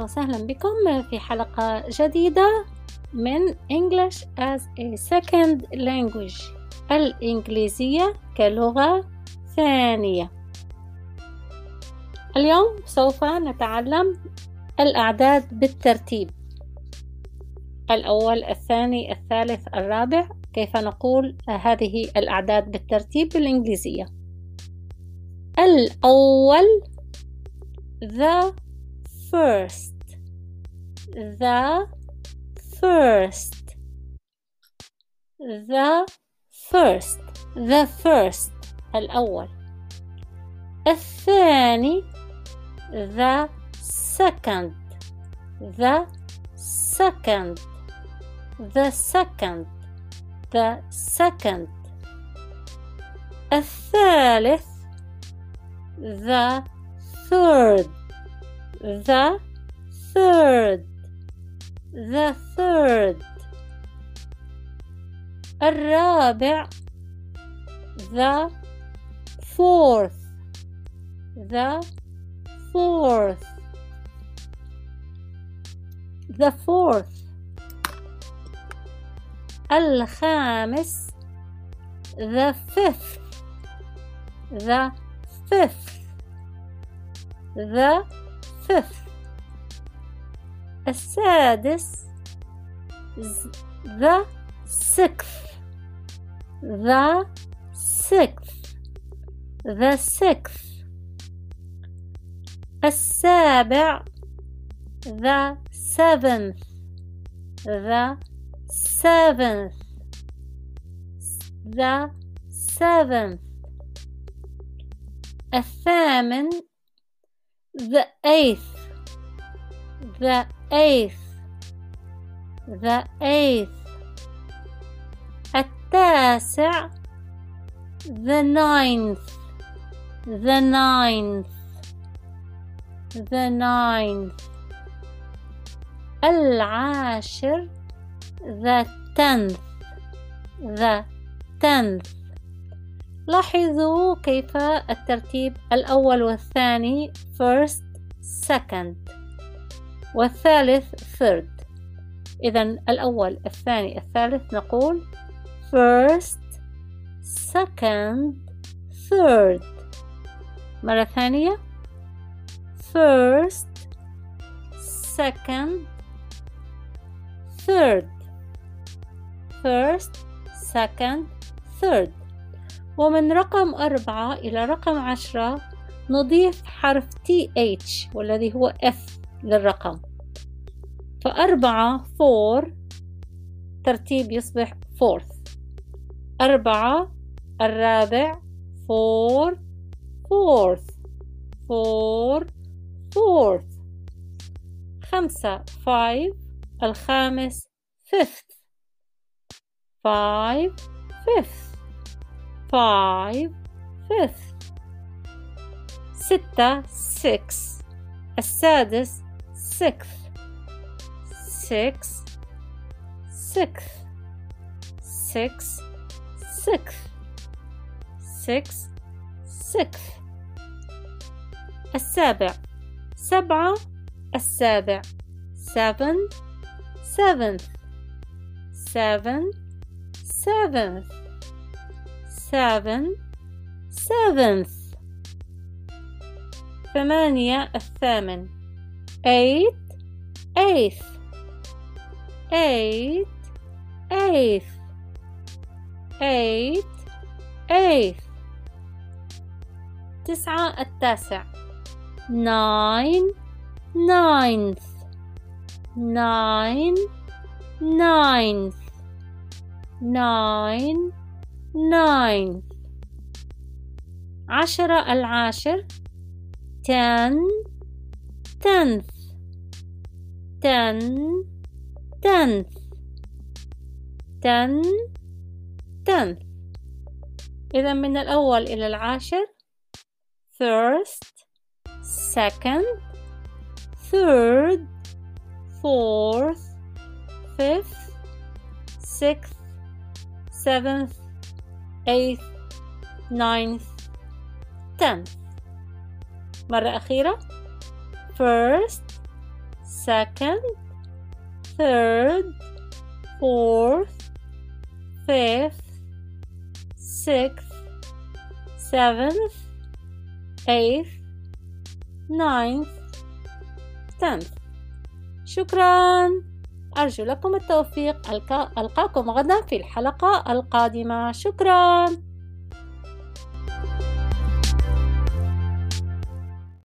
أهلا وسهلا بكم في حلقة جديدة من English as a Second Language الإنجليزية كلغة ثانية. اليوم سوف نتعلم الأعداد بالترتيب. الأول الثاني الثالث الرابع. كيف نقول هذه الأعداد بالترتيب بالإنجليزية؟ الأول the first the first the first the first الأول الثاني the second the second the second the second الثالث the third The third the third الرابع the fourth the fourth the fourth الخامس the fifth the fifth the fifth السادس the sixth the sixth the sixth السابع the seventh the seventh the seventh الثامن the eighth the eighth the eighth التاسع the ninth the ninth the ninth العاشر the tenth the tenth لاحظوا كيف الترتيب الأول والثاني first second والثالث third. إذا الأول الثاني الثالث نقول first second third. مرة ثانية. first second third. first second third. ومن رقم أربعة إلى رقم عشرة نضيف حرف TH والذي هو F للرقم. فأربعة four ترتيب يصبح fourth. أربعة الرابع four fourth. four fourth. خمسة five الخامس fifth. five fifth. five fifth ستة six السادس sixth six sixth six sixth six sixth السابع سبعة السابع seven seventh seven seventh seven seventh ثمانية الثامن eight eighth eight eighth eight eighth تسعة التاسع nine ninth nine ninth nine ninth عشرة العاشر ten tenth ten tenth ten tenth إذا من الأول إلى العاشر first second third fourth fifth sixth seventh eighth ninth tenth مرة أخيرة first second third fourth fifth sixth seventh eighth ninth tenth شكرا أرجو لكم التوفيق. ألقاكم غدا في الحلقة القادمة. شكرا.